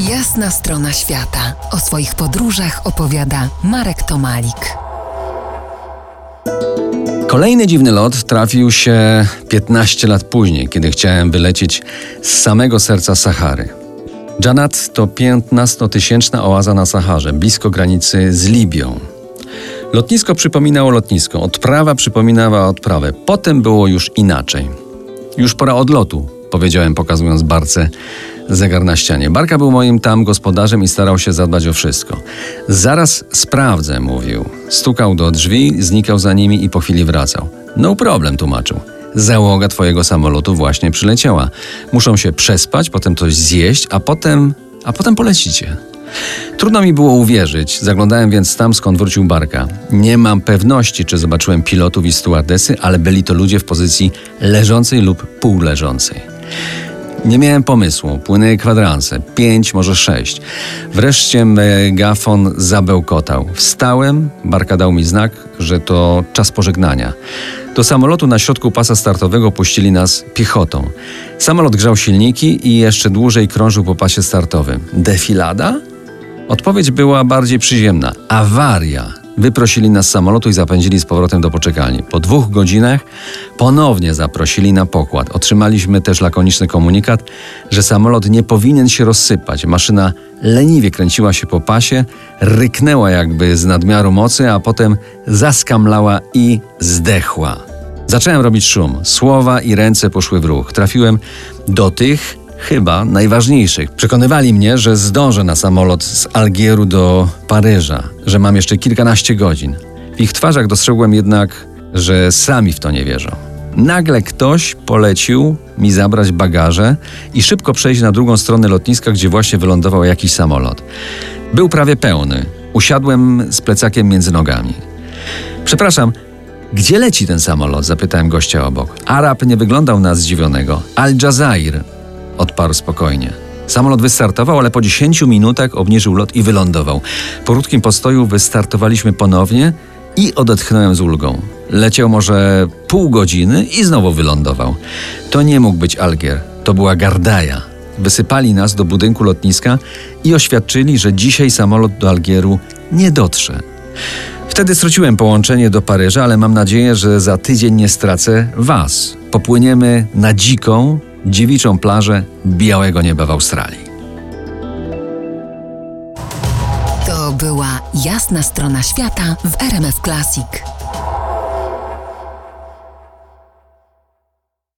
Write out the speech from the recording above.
Jasna strona świata. O swoich podróżach opowiada Marek Tomalik. Kolejny dziwny lot trafił się 15 lat później, kiedy chciałem wylecieć z samego serca Sahary. Janat to 15-tysięczna oaza na Saharze, blisko granicy z Libią. Lotnisko przypominało lotnisko, odprawa przypominała odprawę. Potem było już inaczej. Już pora odlotu, powiedziałem pokazując barce zegar na ścianie. Barka był moim tam gospodarzem i starał się zadbać o wszystko. Zaraz sprawdzę, mówił. Stukał do drzwi, znikał za nimi i po chwili wracał. No problem, tłumaczył. Załoga twojego samolotu właśnie przyleciała. Muszą się przespać, potem coś zjeść, a potem... a potem polecicie. Trudno mi było uwierzyć, zaglądałem więc tam, skąd wrócił Barka. Nie mam pewności, czy zobaczyłem pilotów i stewardesy, ale byli to ludzie w pozycji leżącej lub półleżącej. Nie miałem pomysłu, płynęły kwadranse, pięć, może sześć. Wreszcie megafon zabełkotał. Wstałem, Barka dał mi znak, że to czas pożegnania. Do samolotu na środku pasa startowego puścili nas piechotą. Samolot grzał silniki i jeszcze dłużej krążył po pasie startowym. Defilada? Odpowiedź była bardziej przyziemna. Awaria. Wyprosili nas z samolotu i zapędzili z powrotem do poczekalni. Po dwóch godzinach ponownie zaprosili na pokład. Otrzymaliśmy też lakoniczny komunikat, że samolot nie powinien się rozsypać. Maszyna leniwie kręciła się po pasie, ryknęła jakby z nadmiaru mocy, a potem zaskamlała i zdechła. Zacząłem robić szum. Słowa i ręce poszły w ruch. Trafiłem do tych, chyba najważniejszych. Przekonywali mnie, że zdążę na samolot z Algieru do Paryża, że mam jeszcze kilkanaście godzin. W ich twarzach dostrzegłem jednak, że sami w to nie wierzą. Nagle ktoś polecił mi zabrać bagaże i szybko przejść na drugą stronę lotniska, gdzie właśnie wylądował jakiś samolot. Był prawie pełny. Usiadłem z plecakiem między nogami. Przepraszam, gdzie leci ten samolot? zapytałem gościa obok. Arab nie wyglądał na zdziwionego. Al Jazair, odparł spokojnie. Samolot wystartował, ale po 10 minutach obniżył lot i wylądował. Po krótkim postoju wystartowaliśmy ponownie i odetchnąłem z ulgą. Leciał może pół godziny i znowu wylądował. To nie mógł być Algier, to była Gardaja. Wysypali nas do budynku lotniska i oświadczyli, że dzisiaj samolot do Algieru nie dotrze. Wtedy straciłem połączenie do Paryża, ale mam nadzieję, że za tydzień nie stracę Was. Popłyniemy na dziką, dziewiczą plażę białego nieba w Australii. To była jasna strona świata w RMF Classic.